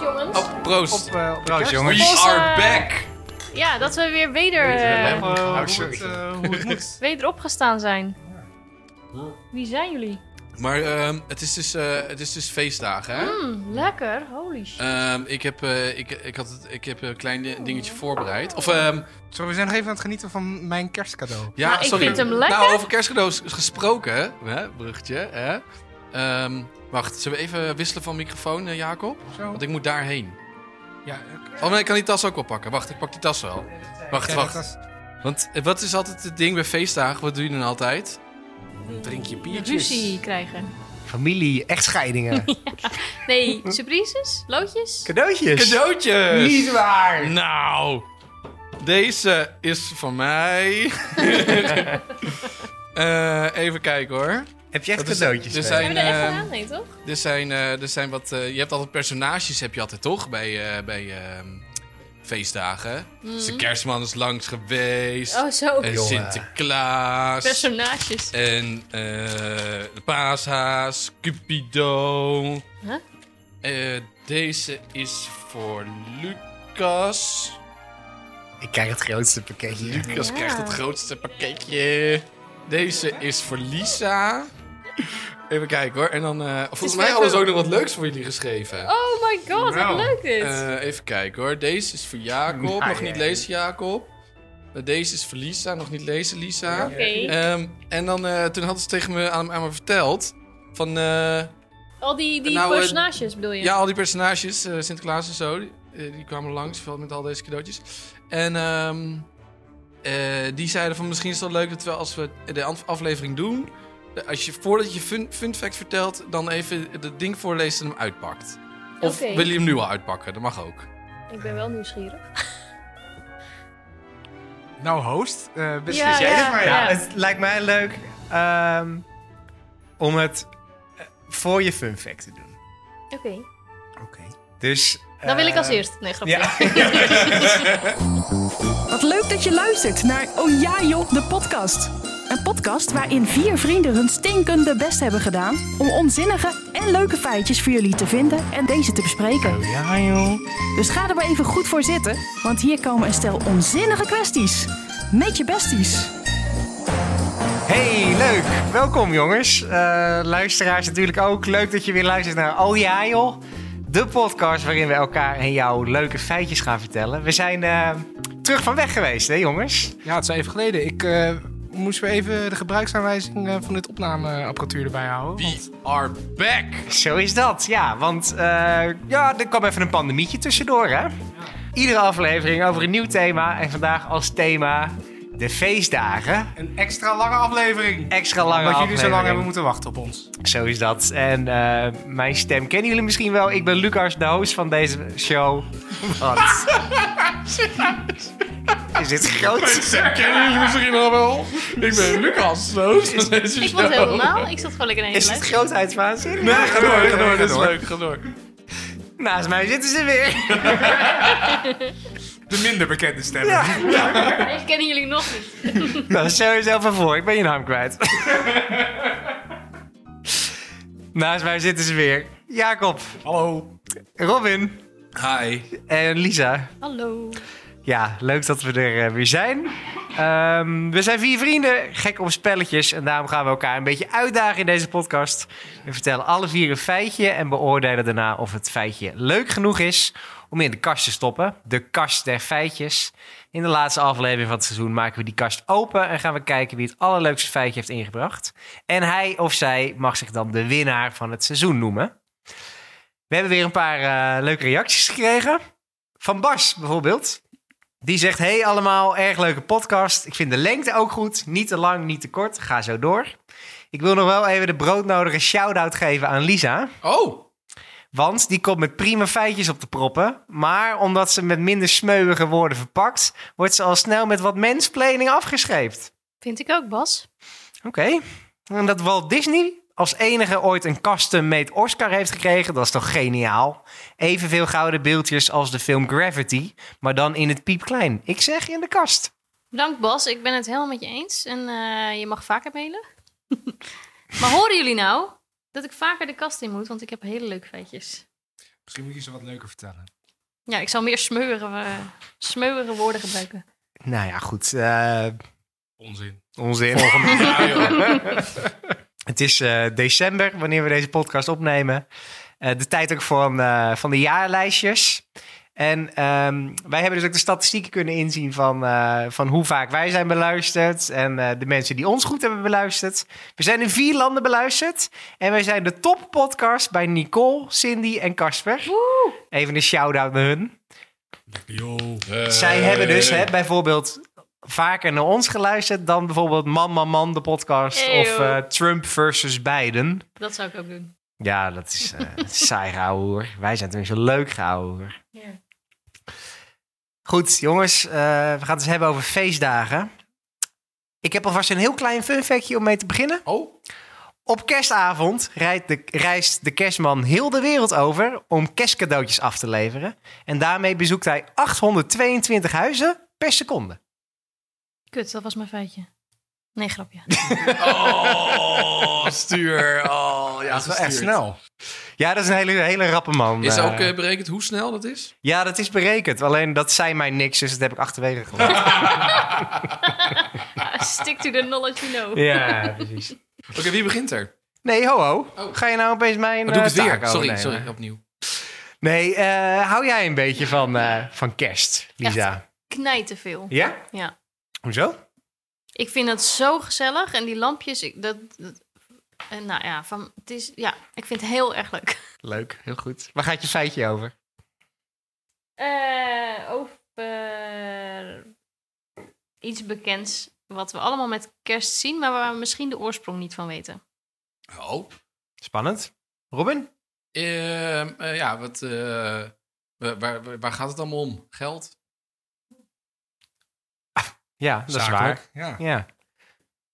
Proost, jongens. Oh, proost. Op, Proost, kerst. jongens. Proost, We are back. Ja, dat we weer weder, eh, Oh, hoe sorry. het, eh, hoe het moet. weder opgestaan zijn. Wie zijn jullie? Maar ehm, het, is dus, eh, het is dus feestdagen, hè? Mm, lekker. Holy shit. Ehm, ik, heb, eh, ik, ik, had het, ik heb een klein di- dingetje voorbereid. Of, ehm, Zo, we zijn nog even aan het genieten van mijn kerstcadeau. ja, Nou, ik sorry. vind hem lekker. Nou, over kerstcadeaus gesproken, hè? Bruggetje, hè? Wacht, zullen we even wisselen van microfoon, eh, Jacob? Zo. Want ik moet daarheen. Ja, Oh nee, ik kan die tas ook oppakken. Wacht, ik pak die tas wel. Wacht, wacht. Want eh, wat is altijd het ding bij feestdagen? Wat doe je dan altijd? Drink je biertjes. Ruzie krijgen. Familie, echtscheidingen. Nee, surprises? Loodjes? Cadeautjes. Cadeautjes! Niet waar. Nou, deze is van mij. Eh, even kijken hoor. Heb je echt Dat cadeautjes? er zijn- Hebben we er echt ehm, gedaan? Nee, toch? Er zijn, eh, er zijn wat. eh, je hebt altijd personages, heb je altijd toch? Bij, eh, bij ehm, feestdagen. Dus de kerstman is langs geweest. Oh, zo. en jongen. Sinterklaas. Personages. En eh, de paashaas, Cupido. Huh? Eh, deze is voor Lucas. Ik krijg het grootste pakketje. Lucas Ja. krijgt het grootste pakketje. Deze is voor Lisa. Even kijken hoor. En dan, eh, volgens mij hadden ze ook nog wat leuks voor jullie geschreven. Oh my god, Nou, wat leuk dit. Eh, even kijken hoor. Deze is voor Jacob. Nou, nog ja, niet ja. lezen, Jacob. Eh, Deze is voor Lisa. Nog niet lezen, Lisa. Oké. Ehm, en dan, eh, toen hadden ze tegen me aan, aan me verteld. Van, eh, Al die, die nou, eh, personages bedoel je? ja, al die personages, eh, Sinterklaas en zo, die, eh, die kwamen langs met al deze cadeautjes. En ehm, eh, die zeiden van misschien is het wel leuk dat we als we de af- aflevering doen, als je voordat je fun, fun fact vertelt, dan even het ding voorleest en hem uitpakt. Of Oké. wil je hem nu al uitpakken? Dat mag ook. Ik ben wel nieuwsgierig. Nou, host, eh beslis Ja, jij ja, maar. ja. Ja, het lijkt mij leuk ehm, om het eh, voor je fun fact te doen. Oké. Oké. Dus... Dan wil ik als eh, eerst. Nee, grapje. Ja. Wat leuk dat je luistert naar Oh ja joh, de podcast. Een podcast waarin vier vrienden hun stinkende best hebben gedaan... om onzinnige en leuke feitjes voor jullie te vinden en deze te bespreken. Oh ja, joh. Dus ga er maar even goed voor zitten, want hier komen een stel onzinnige kwesties. Met je besties. Hey, leuk. Welkom jongens. Eh, luisteraars natuurlijk ook. Leuk dat je weer luistert naar Oh ja joh. De podcast waarin we elkaar en jou leuke feitjes gaan vertellen. We zijn eh, terug van weg geweest, hè jongens? Ja, het is even geleden. Ik eh, moest weer even de gebruiksaanwijzing eh, van dit opnameapparatuur erbij houden. We are back! Zo is dat, ja. Want eh, ja, er kwam even een pandemietje tussendoor, hè? Iedere aflevering over een nieuw thema. En vandaag als thema de feestdagen. Een extra lange aflevering. Extra lange Omdat jullie zo aflevering. lang hebben moeten wachten op ons. Zo is dat. En eh, mijn stem kennen jullie misschien wel. Ik ben Lucas, de host van deze show. Wat? is dit groot? Kennen jullie misschien al wel? Ik ben Lucas, zo. Ik vond het heel normaal. Ik zat gewoon lekker in één Is het luisteren. grootheidswaanzin? Nee, ga door, ga door. Dit is leuk, ga door. Naast mij zitten ze weer. De minder bekende stemmen. Ja. Deze kennen jullie nog niet. Nou, stel jezelf even voor. Ik ben je naam kwijt. Naast mij zitten ze weer. Jacob, Hallo. Robin Hi. en Lisa. Hallo. Ja, leuk dat we er eh, weer zijn. Ehm, we zijn vier vrienden, gek op spelletjes. En daarom gaan we elkaar een beetje uitdagen in deze podcast. We vertellen alle vier een feitje en beoordelen daarna of het feitje leuk genoeg is om in de kast te stoppen. De kast der feitjes. In de laatste aflevering van het seizoen maken we die kast open en gaan we kijken wie het allerleukste feitje heeft ingebracht. En hij of zij mag zich dan de winnaar van het seizoen noemen. We hebben weer een paar eh, leuke reacties gekregen. Van Bas bijvoorbeeld. Die zegt: Hey allemaal, erg leuke podcast. Ik vind de lengte ook goed. Niet te lang, niet te kort. Ga zo door. Ik wil nog wel even de broodnodige shout-out geven aan Lisa. Oh, Want die komt met prima feitjes op te proppen. Maar omdat ze met minder smeuïge woorden verpakt, wordt ze al snel met wat mensplaning afgescheept. Vind ik ook, Bas. Oké. En dat Walt Disney als enige ooit een custom-made Oscar heeft gekregen, dat is toch geniaal? Evenveel gouden beeldjes als de film Gravity, maar dan in het piepklein. Ik zeg in de kast. Bedankt, Bas. Ik ben het helemaal met je eens. En eh, je mag vaker mailen. maar horen jullie nou dat ik vaker de kast in moet? Want ik heb hele leuke feitjes. Misschien moet je ze wat leuker vertellen. Ja, ik zal meer eh, smeuïge woorden gebruiken. Nou ja, goed. eh, Onzin. onzin. Het is eh, december wanneer we deze podcast opnemen. Eh, de tijd ook van, van de jaarlijstjes. En ehm, wij hebben dus ook de statistieken kunnen inzien van, eh, van hoe vaak wij zijn beluisterd. En eh, de mensen die ons goed hebben beluisterd. We zijn in vier landen beluisterd. En wij zijn de top podcast bij Nicole, Cindy en Casper. Even een shout-out naar hun. Yo. Zij hebben dus hè, bijvoorbeeld vaker naar ons geluisterd dan bijvoorbeeld Man Man Man, de podcast. Of eh, Trump versus Biden. Dat zou ik ook doen. Ja, dat is eh, saai gehouden hoor. Wij zijn tenminste leuk gehouden hoor. Ja. Goed, jongens, eh, we gaan het eens hebben over feestdagen. Ik heb alvast een heel klein fun factje om mee te beginnen. Oh, Op kerstavond rijdt de, reist de kerstman heel de wereld over om kerstcadeautjes af te leveren. En daarmee bezoekt hij 822 huizen per seconde. Kut, dat was mijn feitje. Nee, grapje. oh stuur. Oh, ja, Dat is wel echt snel. Ja, dat is een hele, hele rappe man. Is Eh, ook eh, berekend hoe snel dat is? Ja, dat is berekend. Alleen dat zei mij niks, dus dat heb ik achterwege gelaten. Stick to the knowledge you know. ja, precies. Oké, wie begint er? Nee, ho ho. Oh. Ga je nou opeens mijn Oh, doe ik eh, het weer? Sorry, overnemen? sorry, opnieuw. Nee, eh, hou jij een beetje van, eh, van kerst, Lisa? Knijten veel. Ja? Ja. Hoezo? Ik vind het zo gezellig. En die lampjes, ik, dat, dat en nou ja, van, het is, ja, ik vind het heel erg leuk. Leuk, heel goed. Waar gaat je feitje over? Eh, over iets bekends wat we allemaal met kerst zien, maar waar we misschien de oorsprong niet van weten. Oh. Spannend. Robin? Ehm, eh, ja, wat, eh, waar, waar, waar gaat het allemaal om? Geld? Ja, dat is waar. Ja. Ja.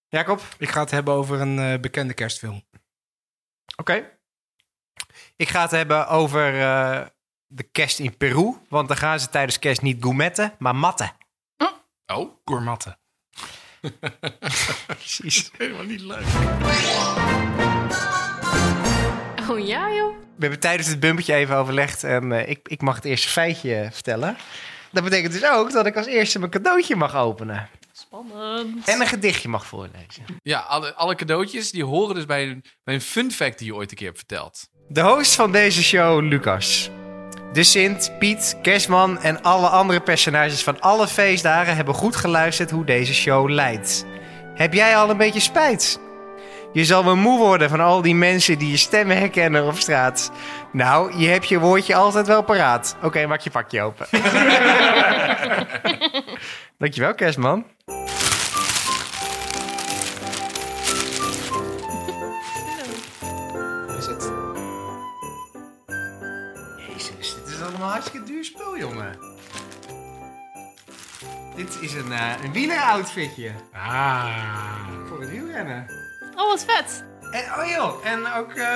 Jacob? Ik ga het hebben over een eh, bekende kerstfilm. Oké. Ik ga het hebben over eh, de kerst in Peru. Want dan gaan ze tijdens kerst niet gourmetten, maar matten. Oh, Gourmatten. Precies. helemaal niet leuk. Oh ja, joh. We hebben tijdens het bumpertje even overlegd en eh, ik, ik mag het eerste feitje vertellen. Dat betekent dus ook dat ik als eerste mijn cadeautje mag openen. Spannend. En een gedichtje mag voorlezen. Ja, alle, alle cadeautjes die horen dus bij een, bij een fun fact die je ooit een keer hebt verteld. De host van deze show, Lucas. De Sint, Piet, Kerstman en alle andere personages van alle feestdagen hebben goed geluisterd hoe deze show leidt. Heb jij al een beetje spijt? Je zal wel moe worden van al die mensen die je stemmen herkennen op straat. Nou, je hebt je woordje altijd wel paraat. Oké, maak je pakje open. Dankjewel, Kerstman. Is het? Jezus, dit is allemaal hartstikke duur spul, jongen. Dit is een, uh, een wieleroutfitje Ah. voor het wielrennen. Oh, wat vet. En, oh joh, en ook eh,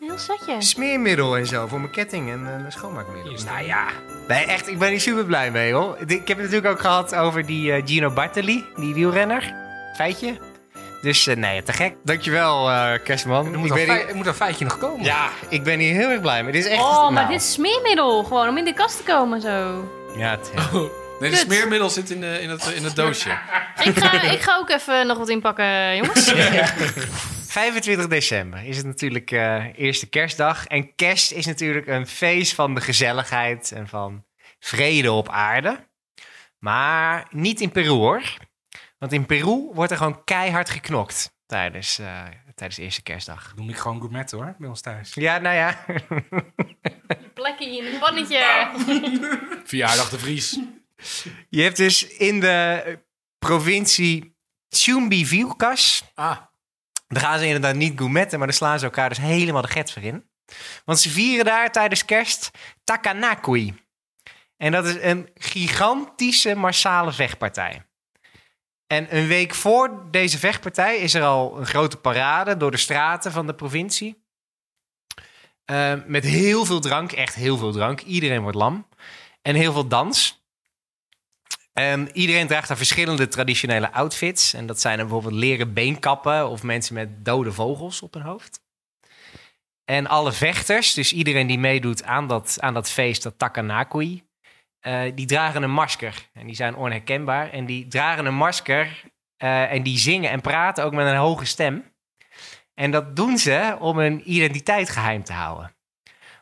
Heel zetje. smeermiddel en zo voor mijn ketting en uh, schoonmaakmiddel. Hier Nou ja, nee, echt, ik ben hier super blij mee, hoor. Ik heb het natuurlijk ook gehad over die eh, Gino Bartali, die wielrenner. Feitje. Dus eh, nee, te gek. Dankjewel, eh Kerstman. Er moet, Ik een ben fei- hier- er moet een feitje nog komen. Ja, ik ben hier heel erg blij mee. Dit is echt... Oh, maar nou, dit is smeermiddel. Gewoon om in de kast te komen zo. Ja, het, Nee, de Kut. smeermiddel zit in, de, in, het, in het doosje. Ik ga, ik ga ook even nog wat inpakken, jongens. 25 december is het natuurlijk eh, eerste kerstdag. En kerst is natuurlijk een feest van de gezelligheid en van vrede op aarde. Maar niet in Peru hoor. Want in Peru wordt er gewoon keihard geknokt tijdens, eh, tijdens de eerste kerstdag. Noem ik gewoon gourmet hoor, bij ons thuis. Ja, nou ja. Plekje in een pannetje. Verjaardag de Vries. Je hebt dus in de provincie Chumbivilcas Ah, Daar gaan ze inderdaad niet gourmetten, maar daar slaan ze elkaar dus helemaal de get voor in. Want ze vieren daar tijdens kerst Takanakui. En dat is een gigantische massale vechtpartij. En een week voor deze vechtpartij is er al een grote parade door de straten van de provincie. Eh, met heel veel drank, echt heel veel drank. Iedereen wordt lam. En heel veel dans. En iedereen draagt daar verschillende traditionele outfits. En dat zijn bijvoorbeeld leren beenkappen of mensen met dode vogels op hun hoofd. En alle vechters, dus iedereen die meedoet aan dat, aan dat feest, dat Takanakui, eh, die dragen een masker. En die zijn onherkenbaar. En die dragen een masker eh, en die zingen en praten ook met een hoge stem. En dat doen ze om hun identiteit geheim te houden.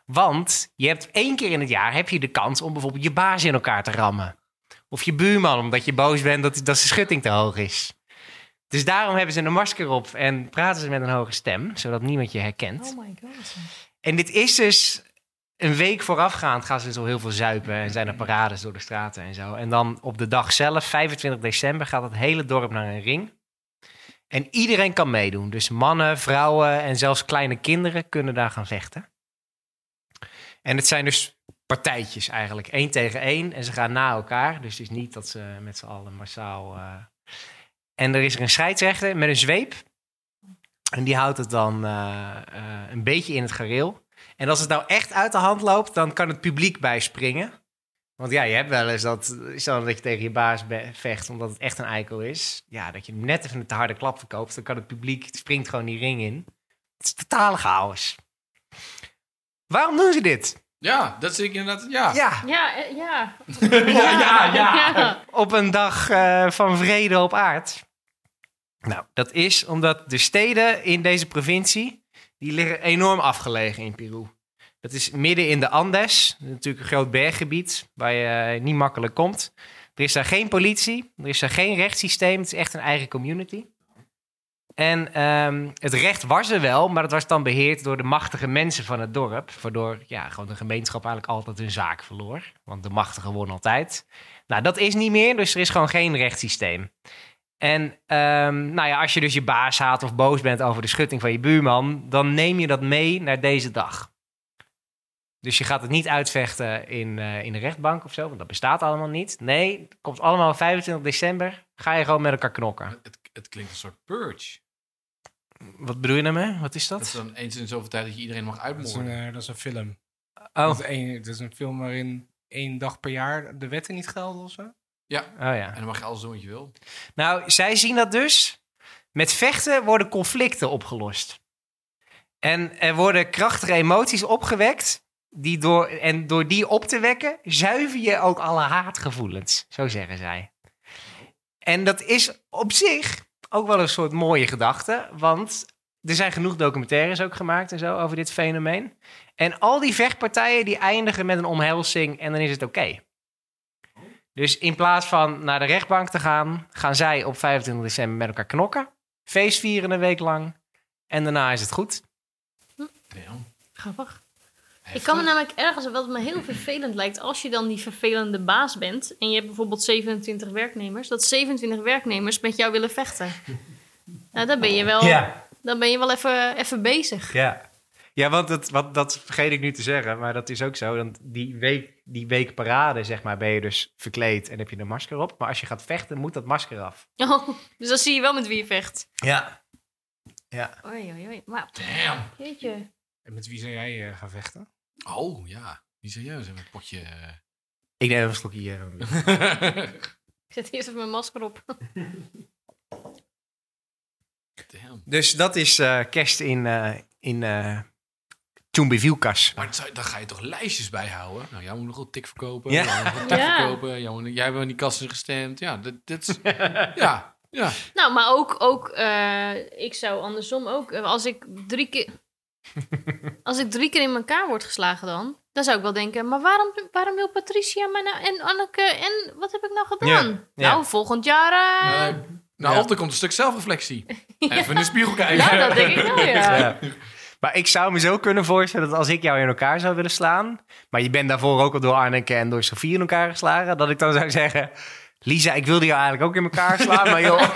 Want je hebt één keer in het jaar heb je de kans om bijvoorbeeld je baas in elkaar te rammen. Of je buurman, omdat je boos bent dat, dat zijn schutting te hoog is. Dus daarom hebben ze een masker op en praten ze met een hoge stem, zodat niemand je herkent. Oh my god. En dit is dus een week voorafgaand gaan ze zo heel veel zuipen en zijn er parades door de straten en zo. En dan op de dag zelf, 25 december, gaat het hele dorp naar een ring. En iedereen kan meedoen. Dus mannen, vrouwen en zelfs kleine kinderen kunnen daar gaan vechten. En het zijn dus partijtjes eigenlijk, één tegen één. En ze gaan na elkaar. Dus het is niet dat ze met z'n allen massaal... eh, En er is er een scheidsrechter met een zweep. En die houdt het dan eh, eh, een beetje in het gareel. En als het nou echt uit de hand loopt, dan kan het publiek bijspringen. Want ja, je hebt wel eens dat, stel dat je tegen je baas vecht omdat het echt een eikel is. Ja, dat je hem net even een te harde klap verkoopt. Dan kan het publiek, springt gewoon die ring in. Het is totale chaos. Waarom doen ze dit? Ja, dat zie ik inderdaad. Ja. Ja, Ja, eh, ja. ja, ja. ja. op een dag eh, van vrede op aard. Nou, dat is omdat de steden in deze provincie, die liggen enorm afgelegen in Peru. Dat is midden in de Andes, natuurlijk een groot berggebied waar je eh, niet makkelijk komt. Er is daar geen politie, er is daar geen rechtssysteem, het is echt een eigen community. En ehm, het recht was er wel, maar het was dan beheerd door de machtige mensen van het dorp. Waardoor ja, gewoon de gemeenschap eigenlijk altijd hun zaak verloor. Want de machtigen wonnen altijd. Nou, dat is niet meer, dus er is gewoon geen rechtssysteem. En ehm, nou ja, als je dus je baas haat of boos bent over de schutting van je buurman, dan neem je dat mee naar deze dag. Dus je gaat het niet uitvechten in, eh, in de rechtbank of zo, want dat bestaat allemaal niet. Nee, het komt allemaal op 25 december. Ga je gewoon met elkaar knokken. Het, het klinkt een soort purge. Wat bedoel je daarmee? Wat is Dat is dat? dan eens in zoveel tijd dat je iedereen mag Dat is, een, uitmoorden. eh, dat is een film. Oh, Dat, is een, dat is een film waarin één dag per jaar de wetten niet gelden of zo. Ja, oh ja. en dan mag je alles doen wat je wil. Nou, zij zien dat dus. Met vechten worden conflicten opgelost. En er worden krachtige emoties opgewekt. Die door, en door die op te wekken, zuiver je ook alle haatgevoelens. Zo zeggen zij. En dat is op zich ook wel een soort mooie gedachte. Want er zijn genoeg documentaires ook gemaakt en zo over dit fenomeen. En al die vechtpartijen die eindigen met een omhelzing en dan is het oké. Dus in plaats van naar de rechtbank te gaan, gaan zij op 25 december met elkaar knokken. Feest vieren een week lang. En daarna is het goed. Damn. Grappig. Ik kan me namelijk ergens, wat me heel vervelend lijkt, als je dan die vervelende baas bent en je hebt bijvoorbeeld 27 werknemers, dat 27 werknemers met jou willen vechten. Nou, dan ben je wel, dan ben je wel even, even bezig. Ja. Ja, want het, wat, dat vergeet ik nu te zeggen, maar dat is ook zo. Want die week, die week parade, zeg maar, ben je dus verkleed en heb je een masker op. Maar als je gaat vechten, moet dat masker af. Oh, dus dan zie je wel met wie je vecht. Ja. Ja. Oei, oei, oei. Maar, Damn. jeetje. En met wie zou jij eh, gaan vechten? Oh, ja. Niet serieus, een potje... eh. Ik neem even een slokje hier. Ik zet eerst even mijn masker op. Damn. Dus dat is eh, kerst in, eh in eh. Maar dat zou- dan ga je toch lijstjes bijhouden? Nou, jij moet nog wel tik verkopen. Ja. Jij moet nog wel tak Ja. verkopen. Jij, moet, jij hebt aan die kassen gestemd. Ja, dit, dit is... ja, ja. Nou, maar ook, ook eh, ik zou andersom ook, eh, als ik drie keer, als ik drie keer in elkaar word geslagen dan, dan zou ik wel denken, maar waarom, waarom wil Patricia mij nou, en Anneke, en wat heb ik nou gedaan? Ja, ja. Nou, volgend jaar, eh, nou, Ja. of er komt een stuk zelfreflectie. Even in de spiegel kijken. ja, dat denk ik wel, ja. Ja. Maar ik zou me zo kunnen voorstellen dat als ik jou in elkaar zou willen slaan, maar je bent daarvoor ook al door Arneke en door Sofie in elkaar geslagen, dat ik dan zou zeggen, Lisa, ik wilde jou eigenlijk ook in elkaar slaan, maar joh.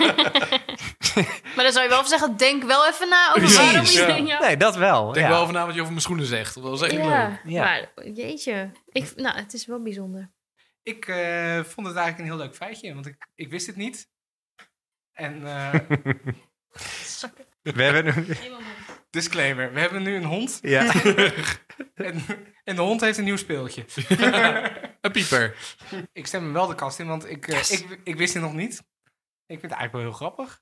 Maar dan zou je wel even zeggen, denk wel even na over waarom ja. je... Ja. Nee, dat wel. Denk ja. wel over na wat je over mijn schoenen zegt. Dat was echt leuk. Ja, Ja. maar jeetje. Ik, nou, het is wel bijzonder. Ik eh, vond het eigenlijk een heel leuk feitje, want ik, ik wist het niet. En eh, We hebben nu... disclaimer, we hebben nu een hond Ja. en, en de hond heeft een nieuw speeltje. Een pieper. Ik stem hem wel de kast in, want ik, eh, Yes. ik, ik wist het nog niet. Ik vind het eigenlijk wel heel grappig.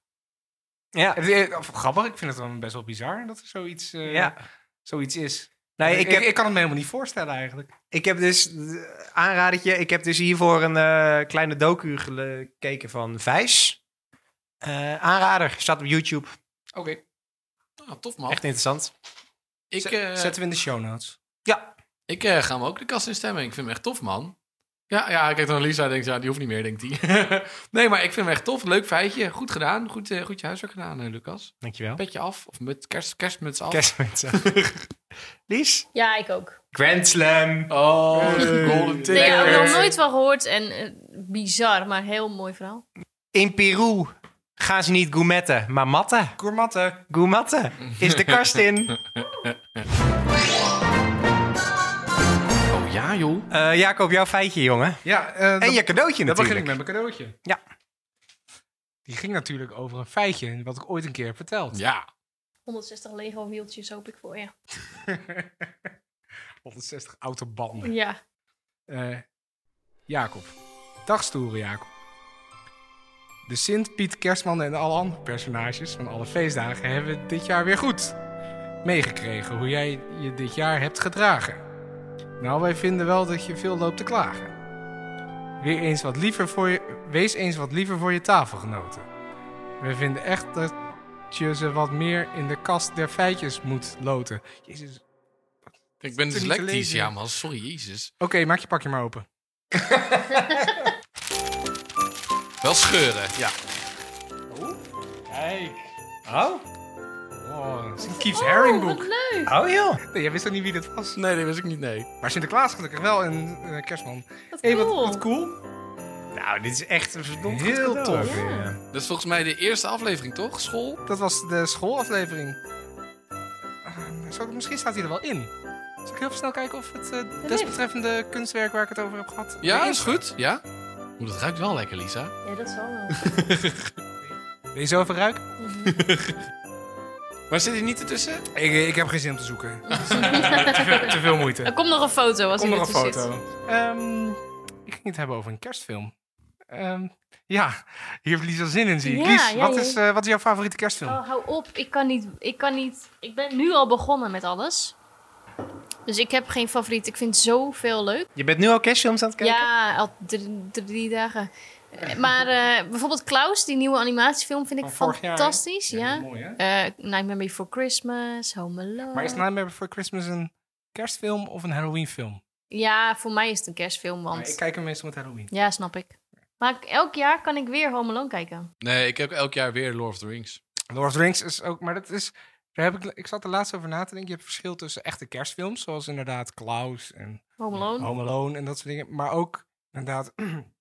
Ja. Het, eh, of grappig, ik vind het dan best wel bizar dat er zoiets, eh, Ja. zoiets is. Nee, ik, ik heb, ik kan het me helemaal niet voorstellen eigenlijk. ik heb dus, aanradertje, ik heb dus hiervoor een eh, kleine docu gekeken van Vijs. Eh, aanrader, staat op YouTube. Oké, Ah, tof man. Echt interessant. Ik, eh, zetten we in de show notes. Ja, ik eh, ga hem ook de kast instemmen. Ik vind hem echt tof, man. Ja, ja, kijk dan naar Lisa en denkt, ja, die hoeft niet meer, denkt hij. nee, maar ik vind hem echt tof. Leuk feitje. Goed gedaan. Goed, eh, goed je huiswerk gedaan, eh, Lucas. dankjewel. Petje af. Of met kerst, kerstmuts af. Kerstmensen. Lies? Ja, ik ook. Grand Slam. Oh, Hey. golden Nee, ticket. ik heb er nog nooit van gehoord en bizar, maar heel mooi verhaal. In Peru gaan ze niet gourmetten, maar matten. Gourmatten. Gourmatten is de kast in. joh. Eh, Jacob, jouw feitje, jongen. Ja, eh, En je cadeautje Dan begin natuurlijk. ik met mijn cadeautje. Ja. Die ging natuurlijk over een feitje wat ik ooit een keer heb verteld. Ja. 160 Lego wieltjes hoop ik voor je. 160 autobanden. Ja. Eh, Jacob. Dag stoere Jacob. De Sint, Piet, Kerstman en alle andere personages van alle feestdagen hebben dit jaar weer goed meegekregen hoe jij je dit jaar hebt gedragen. Nou, wij vinden wel dat je veel loopt te klagen. Weer eens wat liever voor je, wees eens wat liever voor je tafelgenoten. We vinden echt dat je ze wat meer in de kast der feitjes moet loten. Jezus. Ik ben dyslectisch, ja, man. Sorry, jezus. Oké, maak je pakje maar open. Wel scheuren, ja. Kijk. Oh? Oh, het is een boek. leuk. Oh joh. Nee, jij wist ook niet wie dat was. Nee, dat wist ik niet, nee. Maar Sinterklaas gelukkig wel en eh, Kerstman. Wat Hé, cool. wat, wat cool. Nou, dit is echt een verdomd Heel goed cadeau tof. Ja. ja. Dat is volgens mij de eerste aflevering, toch? School? Dat was de schoolaflevering. Ah, zo- misschien staat hij er wel in. Zal ik heel snel kijken of het eh, desbetreffende kunstwerk waar ik het over heb gehad... Ja, erin is goed. Ja. Oeh, dat ruikt wel lekker, Lisa. Ja, dat zal wel. Wil je zo even ruiken? Maar zit hij niet ertussen? Ik, eh, ik heb geen zin om te zoeken. te, veel, te veel moeite. Er komt nog een foto als Kom hij nog een ertussen foto. zit. Ehm, ik ging het hebben over een kerstfilm. Ehm, ja, hier heeft Lisa zin in, zie ik. Ja, Lies, ja, wat, ja. is, eh, wat is jouw favoriete kerstfilm? Oh, hou op. Ik kan niet. Ik kan niet. Ik ben nu al begonnen met alles. Dus ik heb geen favoriet. Ik vind zoveel leuk. Je bent nu al kerstfilms aan het kijken? Ja, al drie, drie dagen. Maar eh, bijvoorbeeld Klaus, die nieuwe animatiefilm, vind ik jaar, fantastisch. Ja, Ja. mooi, hè? Eh, Nightmare Before Christmas, Home Alone. Maar is Nightmare Before Christmas een kerstfilm of een Halloweenfilm? Ja, voor mij is het een kerstfilm, Maar want... ik kijk hem meestal met Halloween. Ja, snap ik. Maar elk jaar kan ik weer Home Alone kijken. Nee, ik heb elk jaar weer Lord of the Rings. Lord of the Rings is ook, maar dat is, daar heb ik, ik zat er laatst over na te denken. Je hebt verschil tussen echte kerstfilms, zoals inderdaad Klaus en Home Alone. Home Alone en dat soort dingen. Maar ook inderdaad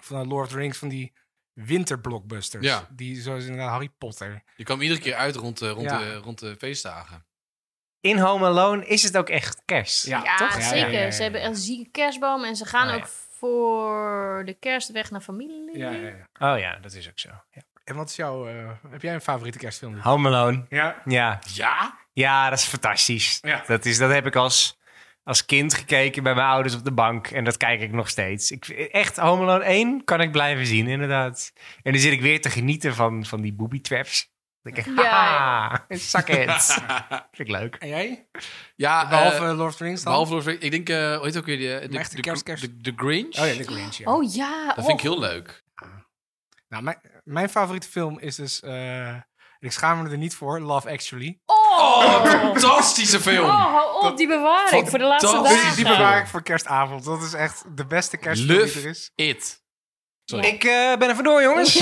van Lord of the Rings, van die winterblockbusters. Ja. Die, zoals inderdaad Harry Potter. Je kwam iedere keer uit rond de, rond Ja. de, rond de feestdagen. In Home Alone is het ook echt kerst. Ja, Ja, toch? Ja, ja, zeker. ja, ja, Ze hebben een zieke kerstboom en ze gaan Ah, ook voor de kerst weg naar familie. Ja, ja, ja. Oh ja, dat is ook zo. Ja. En wat is jouw, eh, heb jij een favoriete kerstfilm? Home Alone. Ja. Ja. Ja? ja, dat is fantastisch. Ja. Dat, is, dat heb ik als, als kind gekeken bij mijn ouders op de bank. En dat kijk ik nog steeds. Ik, echt, Home Alone 1 kan ik blijven zien, inderdaad. En dan zit ik weer te genieten van, van die booby traps. Dan denk ik, Ja. zak het. Vind ik leuk. En jij? Ja, Behalve eh, Lord of the Rings dan? behalve Lord of the Rings. Ik denk, eh hoe heet ook weer die, eh, de, de, kerst- de, kerst. de, de Grinch? Oh ja, The Grinch, ja. Oh ja. Dat vind ik oh. heel leuk. Nou, mijn, mijn favoriete film is dus, eh, ik schaam me er niet voor, Love Actually. Oh, Fantastische film! Oh, hou op, die bewaar ik voor de laatste dagen. Die bewaar ik voor kerstavond. Dat is echt de beste kerstfilm die er is. It. Sorry. Ik eh, ben er vandoor, jongens.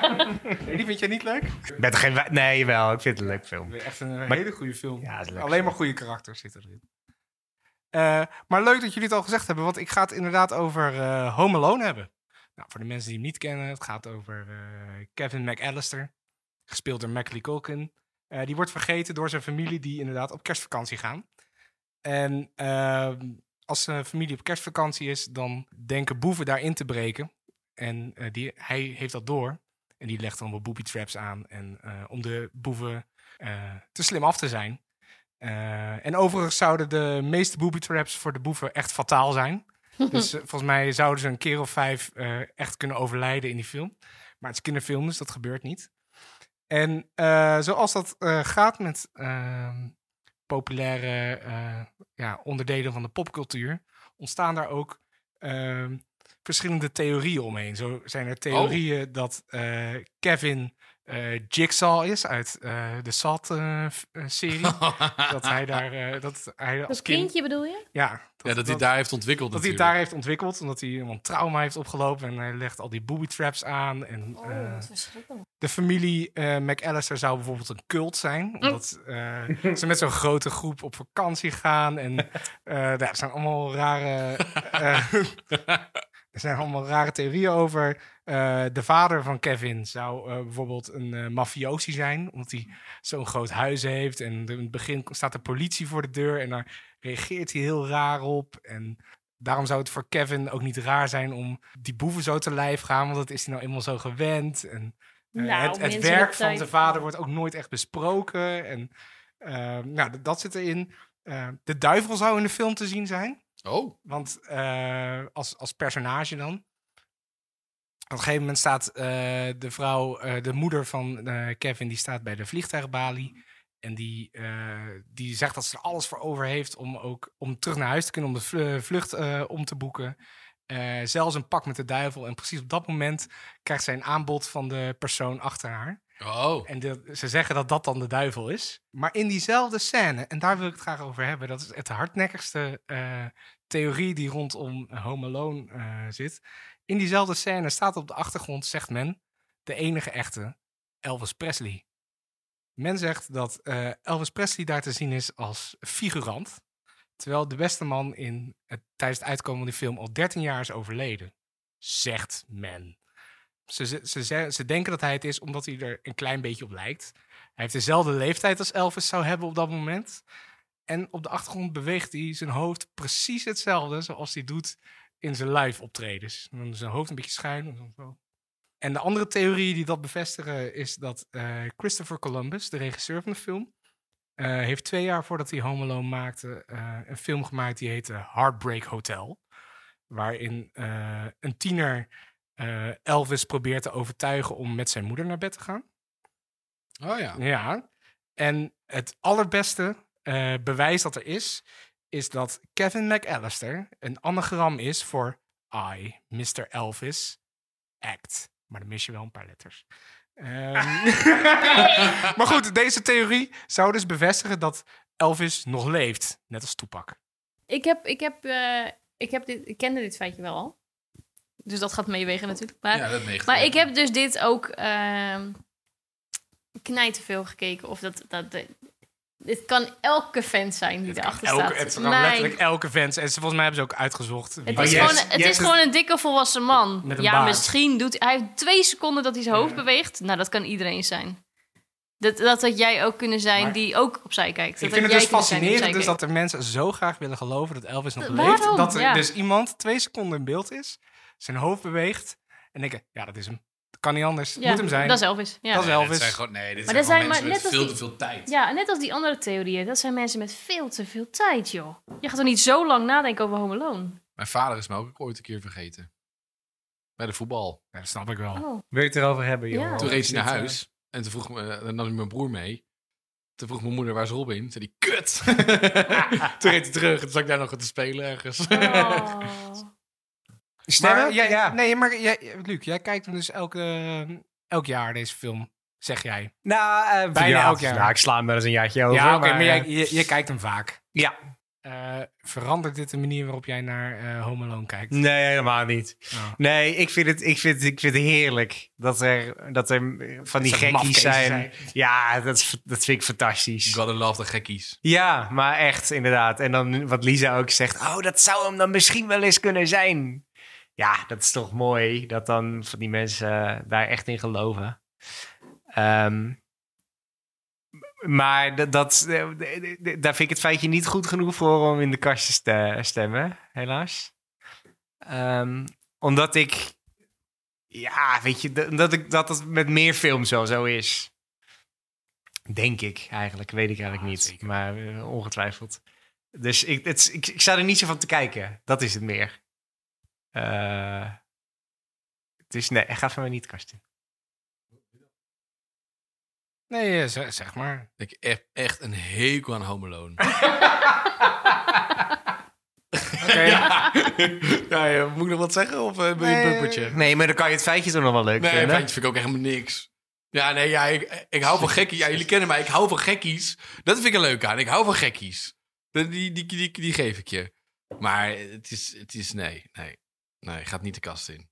Die vind jij niet leuk? Ik ben er geen... wa- Nee, wel. Ik vind het een leuk film. Echt een Maar- hele goede film. Ja, het is leuk. Alleen maar goede karakters zitten erin. Eh, maar leuk dat jullie het al gezegd hebben, want ik ga het inderdaad over eh, Home Alone hebben. Nou, voor de mensen die hem niet kennen, het gaat over eh, Kevin McAllister, gespeeld door Macaulay Culkin. Eh, die wordt vergeten door zijn familie die inderdaad op kerstvakantie gaan. En ehm, als zijn familie op kerstvakantie is, dan denken boeven daarin te breken. En eh, die, hij heeft dat door. En die legt dan wat booby traps aan. En eh, om de boeven te slim af te zijn. En overigens zouden de meeste booby traps voor de boeven echt fataal zijn. dus volgens mij zouden ze een keer of vijf echt kunnen overlijden in die film. Maar het is kinderfilm, dus dat gebeurt niet. En eh, zoals dat eh, gaat met ehm, populaire eh, ja, onderdelen van de popcultuur, ontstaan daar ook ehm, verschillende theorieën omheen. Zo zijn er theorieën dat Kevin eh, Jigsaw is uit eh, de Salt-serie. dat hij daar eh, dat hij als Dat kind, kindje bedoel je? ja, Ja, dat hij daar heeft ontwikkeld dat hij daar heeft ontwikkeld, omdat hij een trauma heeft opgelopen en hij legt al die booby traps aan. En, Oh, de familie eh McAllister zou bijvoorbeeld een cult zijn. Omdat eh, ze met zo'n grote groep op vakantie gaan. En eh daar er zijn allemaal rare. er zijn allemaal rare theorieën over. Eh, de vader van Kevin zou eh, bijvoorbeeld een eh mafiosi zijn. Omdat hij zo'n groot huis heeft. En in het begin staat de politie voor de deur. En daar reageert hij heel raar op. En daarom zou het voor Kevin ook niet raar zijn om die boeven zo te lijf gaan. Want dat is hij nou eenmaal zo gewend. En Nou, het, het werk van zijn vader wordt ook nooit echt besproken. En nou, dat zit erin. De duivel zou in de film te zien zijn. Oh, Want eh, als, als personage dan. Op een gegeven moment staat eh, de vrouw, eh, de moeder van Kevin, die staat bij de vliegtuigbalie. En die, die zegt dat ze er alles voor over heeft om ook om terug naar huis te kunnen, om de vlu- vlucht om te boeken. Eh, zelfs een pak met de duivel. En precies op dat moment krijgt zij een aanbod van de persoon achter haar. oh. En de- ze zeggen dat dat dan de duivel is. Maar in diezelfde scène, en daar wil ik het graag over hebben, dat is het hardnekkigste eh, theorie die rondom Home Alone eh, zit. In diezelfde scène staat op de achtergrond, zegt men, de enige echte Elvis Presley. Men zegt dat Elvis Presley daar te zien is als figurant. Terwijl de beste man in het, tijdens het uitkomen van die film al 13 jaar is overleden. Zegt men. Ze, ze, ze, ze- denken dat hij het is omdat hij er een klein beetje op lijkt. Hij heeft dezelfde leeftijd als Elvis zou hebben op dat moment. En op de achtergrond beweegt hij zijn hoofd precies hetzelfde zoals hij doet in zijn live optredens. En dan zijn hoofd een beetje schuin. En de andere theorie die dat bevestigen is dat eh, Christopher Columbus, de regisseur van de film, eh, heeft twee jaar voordat hij Home Alone maakte eh, een film gemaakt die heette Heartbreak Hotel. Waarin eh, een tiener Elvis probeert te overtuigen om met zijn moeder naar bed te gaan. Oh ja. Ja. En het allerbeste bewijs dat er is, is dat Kevin McAllister een anagram is voor I, Mr. Elvis, act. Maar dan mis je wel een paar letters. Ehm, maar goed, deze theorie zou dus bevestigen dat Elvis nog leeft, net als Tupac. Ik, heb, ik, heb, eh, ik, heb dit, ik kende dit feitje wel al. Dus dat gaat meewegen natuurlijk. Maar, Ja, dat meegt. maar ik heb dus dit ook ehm knijt veel gekeken. Of dat, dat, dat- dit kan elke fan zijn die erachter Elke, staat. het kan Mijn- letterlijk elke fans. En ze, volgens mij hebben ze ook uitgezocht. wie Het Oh, is, yes, gewoon, het yes, is gewoon een dikke volwassen man. Met een ja, baard. misschien doet hij... heeft twee seconden dat hij zijn hoofd beweegt. Nou, dat kan iedereen zijn. Dat, dat had jij ook kunnen zijn Maar- die ook opzij kijkt. Ik Dat vind had het dus fascinerend dus dat er mensen zo graag willen geloven dat Elvis nog leeft. waarom? Dat er Ja. dus iemand twee seconden in beeld is, zijn hoofd beweegt en denken, ja, dat is hem. Kan niet anders. Ja, moet hem zijn. Dat is Elvis. Ja. Dat is Nee, Elvis. zijn gewoon, nee, dit Maar zijn er zijn mensen maar met net als veel die- te veel tijd. Ja, net als die andere theorieën. Dat zijn mensen met veel te veel tijd, joh. Je gaat toch niet zo lang nadenken over Home Alone? Mijn vader is me ook ooit een keer vergeten. Bij de voetbal. Ja, dat snap ik wel. Oh. Wil je het erover hebben, joh? Ja. Toen reed hij naar eh, huis. En toen vroeg me, dan nam hij mijn broer mee. Toen vroeg mijn moeder, waar is Robin? Toen zei hij, kut! toen reed hij terug en toen zat ik daar nog te spelen ergens. Oh. Stemmen? Maar jij, ja. Nee, maar jij, Luc, jij kijkt hem dus elke, elk jaar deze film, zeg jij. Nou, eh, Bijna ja, elk jaar. Nou, ik sla hem wel eens een jaartje over. ja, oké, maar, eh, jij, je, je kijkt hem vaak. Ja. Eh, verandert dit de manier waarop jij naar eh, Home Alone kijkt? Nee, helemaal niet. Oh. Nee, ik vind het, ik vind, ik vind het heerlijk dat er, dat er van die gekkies zijn. zijn. Ja, dat, dat vind ik fantastisch. Gotta love de gekkies. Ja, maar echt, inderdaad. En dan wat Lisa ook zegt, oh, dat zou hem dan misschien wel eens kunnen zijn. Ja, dat is toch mooi dat dan van die mensen eh, daar echt in geloven. Ehm, maar dat, dat, eh, d- d- d- daar vind ik het feitje niet goed genoeg voor om in de kast te ste- stemmen, helaas. Ehm, omdat ik, ja, weet je, dat, ik, dat het met meer films wel zo is. Denk ik eigenlijk, weet ik eigenlijk niet. Maar eh, ongetwijfeld. Dus ik, het, ik, ik sta er niet zo van te kijken. Dat is het meer. Eh, het is, nee, gaat van mij niet in. Nee, eh, zeg, zeg maar. Ik heb echt een hekel aan Home Alone. Oké. ja. ja, ja, moet ik nog wat zeggen of eh, ben je een puppertje? Nee, maar dan kan je het feitje toch nog wel leuk Nee, vinden. feitjes vind ik ook helemaal niks. Ja, nee, ja, ik, ik hou van gekkies. Ja, jullie kennen mij, ik hou van gekkies. Dat vind ik er leuk aan. Ik hou van gekkies. Die, die, die, die, die geef ik je. Maar het is, het is nee, nee. Nee, gaat niet de kast in.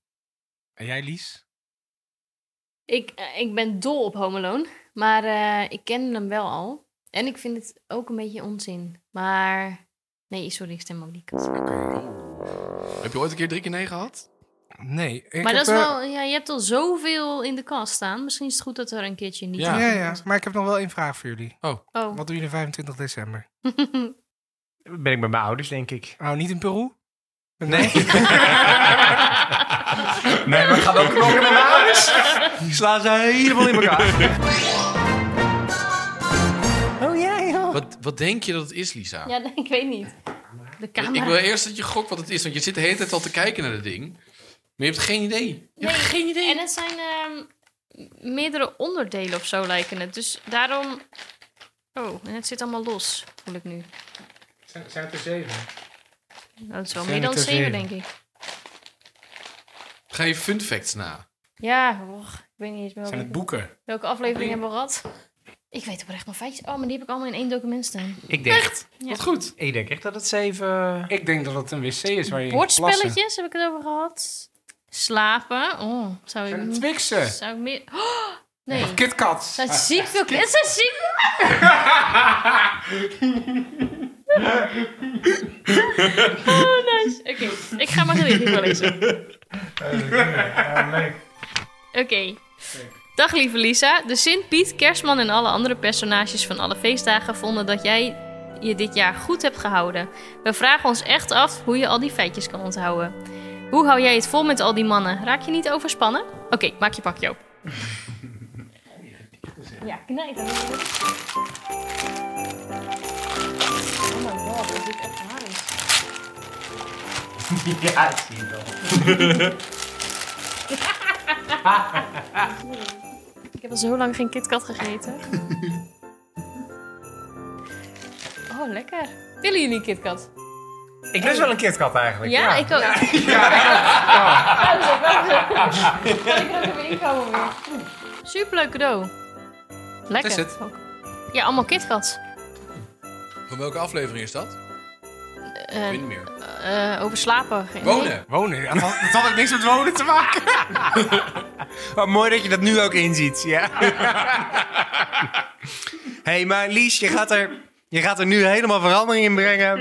En jij, Lies? Ik, eh, ik ben dol op Home Alone, maar eh, ik ken hem wel al. En ik vind het ook een beetje onzin. Maar nee, sorry, ik stem ook niet. Heb je ooit een keer drie keer nee gehad? Nee. Ik Maar heb, dat is wel, ja, je hebt al zoveel in de kast staan. Misschien is het goed dat er een keertje niet. Ja. Ja, ja. Maar ik heb nog wel één vraag voor jullie. Oh. Wat doen jullie 25 december? Ben ik bij mijn ouders, denk ik. Oh, niet in Peru? Nee. nee, maar gaan ook knokken met mijn ouders. Die slaan ze helemaal in elkaar. Oh ja, joh. Wat, wat denk je dat het is, Lisa? Ja, nee, ik weet niet. De camera. Ik wil eerst dat je gokt wat het is, want je zit de hele tijd al te kijken naar dat ding. Maar je hebt geen idee. Je Nee, hebt geen idee. En het zijn ehm, meerdere onderdelen of zo lijken het. Dus daarom... Oh, en het zit allemaal los, voel ik nu. Zijn, zijn het er zeven? Nou, dat is wel meer dan het zeven, denk ik. Ga je fun facts na? Ja, och, ik weet niet eens meer Zijn het welke, boeken? welke aflevering hebben we gehad. Ik weet oprecht nog feitjes. Oh, maar die heb ik allemaal in één document staan. Ik denk, Ja. Wat goed. ik denk echt dat het zeven... Ik denk dat het een wc is waar je. Bordspelletjes heb ik het over gehad. Slapen. Oh, zou Zijn het ik... Twixen? Zou ik meer... Oh, nee. Of KitKats? Het zijn ziek veel... Het zijn ziek Oh, nice. Oké, ik ga maar gedicht wel lezen. Oké. Dag lieve Lisa. De Sint Piet, Kerstman en alle andere personages van alle feestdagen vonden dat jij je dit jaar goed hebt gehouden. We vragen ons echt af hoe je al die feitjes kan onthouden. Hoe hou jij het vol met al die mannen? Raak je niet overspannen? Oké, maak je pakje op. Ja, knijp. Oh my god, dat dit echt waar is. Ja, dat zie je wel. Ik heb al zo lang geen KitKat gegeten. Oh, lekker. Willen jullie een KitKat? Ik lust wel een KitKat eigenlijk. Ja, Ja, ik ook. Ja, pauze. Kan ik er ook even inkomen weer? Superleuk cadeau. Lekker. Is het? ook. Ja, allemaal KitKats. Van welke aflevering is dat? Eh, Ik weet niet meer. eh, over slapen. Geen- Wonen. Wonen. Ja, Dat dat had ook niks met wonen te maken. Wat mooi dat je dat nu ook inziet. Ja. hey, maar Lies, je gaat, er, je gaat er nu helemaal verandering in brengen.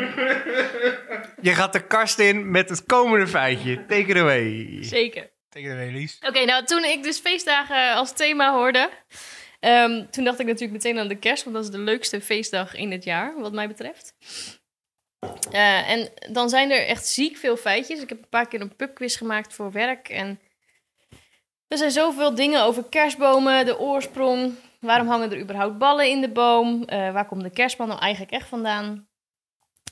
Je gaat de kast in met het komende feitje. Take it away. Zeker. Tegen de Lies. Oké, nou toen ik dus feestdagen als thema hoorde, ehm, toen dacht ik natuurlijk meteen aan de kerst, want dat is de leukste feestdag in het jaar, wat mij betreft. Eh, en dan zijn er echt ziek veel feitjes. Ik heb een paar keer een pubquiz gemaakt voor werk en er zijn zoveel dingen over kerstbomen, de oorsprong, waarom hangen er überhaupt ballen in de boom, Eh, waar komt de kerstman nou eigenlijk echt vandaan.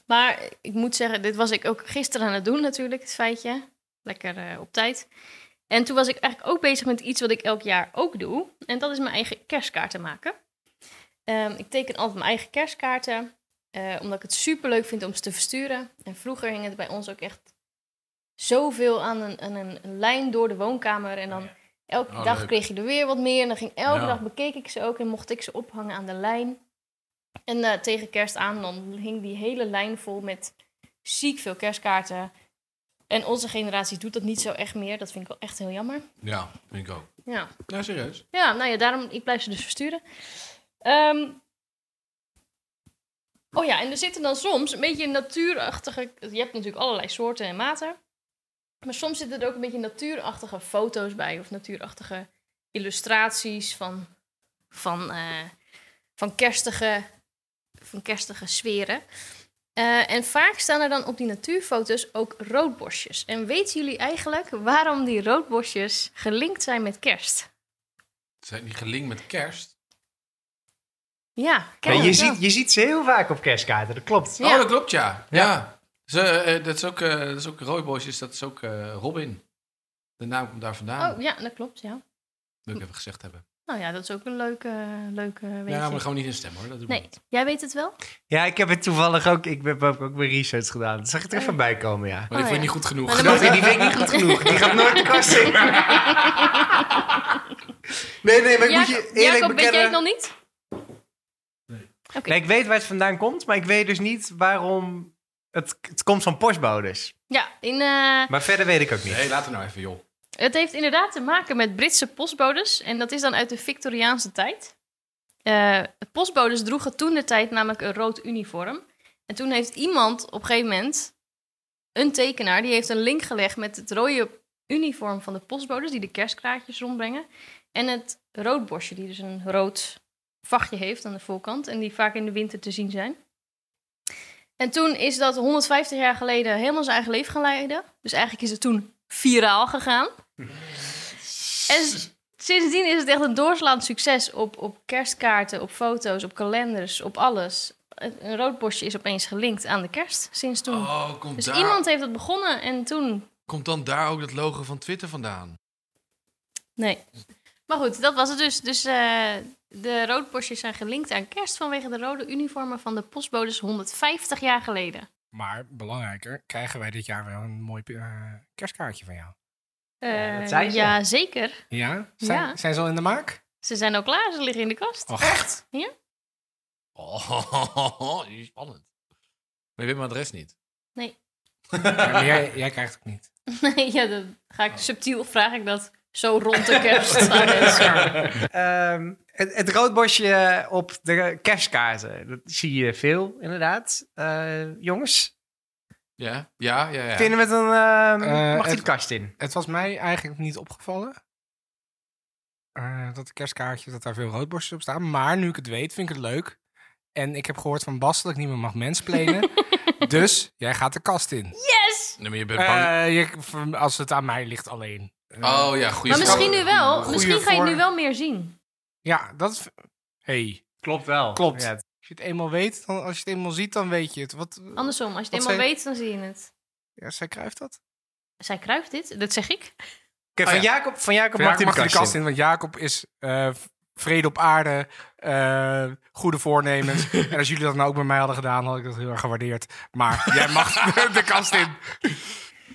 Maar ik moet zeggen, dit was ik ook gisteren aan het doen natuurlijk, het feitje. Lekker eh, op tijd. En toen was ik eigenlijk ook bezig met iets wat ik elk jaar ook doe. En dat is mijn eigen kerstkaarten maken. Ehm, ik teken altijd mijn eigen kerstkaarten. eh, omdat ik het super leuk vind om ze te versturen. En vroeger hing het bij ons ook echt zoveel aan een, aan een, lijn door de woonkamer. En dan elke Oh, dag leuk. kreeg je er weer wat meer. En dan ging elke Ja. dag bekeek ik ze ook en mocht ik ze ophangen aan de lijn. En eh, tegen kerst aan dan hing die hele lijn vol met ziek veel kerstkaarten. En onze generatie doet dat niet zo echt meer. Dat vind ik wel echt heel jammer. Ja, vind ik ook. Ja, Ja, serieus. ja nou ja, daarom, ik blijf ze dus versturen. Ehm, oh ja, en er zitten dan soms een beetje natuurachtige... Je hebt natuurlijk allerlei soorten en maten. Maar soms zitten er ook een beetje natuurachtige foto's bij. Of natuurachtige illustraties van, van, eh, van, kerstige, van kerstige sferen. Eh, en vaak staan er dan op die natuurfoto's ook roodbosjes. En weten jullie eigenlijk waarom die roodbosjes gelinkt zijn met kerst? Zijn die gelinkt met kerst? Ja, Ja, kijk. je, ziet, je ziet ze heel vaak op kerstkaarten, dat klopt. Ja. Oh, dat klopt, ja. Ja. Ze, eh, dat, is ook, eh dat is ook Rooibosjes, dat is ook eh, Robin. De naam komt daar vandaan. Oh ja, dat klopt, ja. Wil ik even gezegd hebben. Oh ja, dat is ook een leuke, leuke weetje. Ja, maar gewoon niet in stem hoor. Dat doe Nee, niet. jij weet het wel? Ja, ik heb het toevallig ook... Ik heb ook, ook mijn research gedaan. Dat zag ik er even bij komen, ja. Maar ik Oh, ja. niet goed genoeg. Maar dan Dat, die weet ik niet goed genoeg. Die gaat nooit de kast in. Nee, nee, maar ik moet je eerlijk Jacob, weet jij bekennen... het nog niet? Oké. Nee, ik weet waar het vandaan komt, maar ik weet dus niet waarom... Het, het komt van postbodes. Ja, in, eh, Maar verder weet ik ook niet. Nee, laat het nou even joh. Het heeft inderdaad te maken met Britse postbodes. En dat is dan uit de Victoriaanse tijd. Eh, postbodes droegen toen de tijd namelijk een rood uniform. En toen heeft iemand op een gegeven moment, een tekenaar, die heeft een link gelegd met het rode uniform van de postbodes, die de kerstkraatjes rondbrengen. En het roodborstje, die dus een rood vachtje heeft aan de voorkant en die vaak in de winter te zien zijn. En toen is dat 150 jaar geleden helemaal zijn eigen leven gaan leiden. Dus eigenlijk is het toen viraal gegaan. En sindsdien is het echt een doorslaand succes op, op kerstkaarten, op foto's, op kalenders, op alles. Een een rood borstje is opeens gelinkt aan de kerst sinds toen. Oh, komt, dus daar, iemand heeft dat begonnen en toen... komt dan daar ook dat logo van Twitter vandaan? Nee. Maar goed, dat was het dus. Dus eh, de roodborstjes zijn gelinkt aan kerst vanwege de rode uniformen van de postbodes 150 jaar geleden. Maar belangrijker, krijgen wij dit jaar wel een mooi eh, kerstkaartje van jou? Ja, dat Eh, zei ze. ja, zeker. Ja? Zijn, Ja. zijn ze al in de maak? Ze zijn al klaar, ze liggen in de kast. Och. Echt? Ja. Oh, spannend. Maar je weet mijn adres niet. Nee. Ja, maar jij, jij krijgt het niet. Nee, ja, dan ga ik subtiel, vraag ik dat zo rond de kerst aan mensen. Ehm, het, het roodborstje op de kerstkaarten. Dat zie je veel, inderdaad. Eh, jongens, Ja, ja, ja. ja. vinden we het een... ehm, Eh, mag die het- de kast in? Het was mij eigenlijk niet opgevallen. eh, dat de kerstkaartjes, dat daar veel roodborstjes op staan. Maar nu ik het weet, vind ik het leuk. En ik heb gehoord van Bas dat ik niet meer mag mensplenen. dus jij gaat de kast in. Yes! Nee, maar je bent bang. Eh, je, als het aan mij ligt alleen. Oh ja, goede Maar misschien nu wel. Goeie Misschien ga je het nu wel meer zien. Ja, dat is... hey, Klopt wel. Klopt. Ja, als je het eenmaal weet, dan, als je het eenmaal ziet, dan weet je het. Wat, Andersom, als je het eenmaal weet, dan zie je het. ja, zij kruift dat? Zij kruift dit, dat zeg ik. Oké, van, Oh ja. Jacob, van Jacob Ja, mag hij mag de kast, in. in, want Jacob is eh, vrede op aarde, eh, goede voornemens. en als jullie dat nou ook bij mij hadden gedaan, had ik dat heel erg gewaardeerd. Maar jij mag de kast in.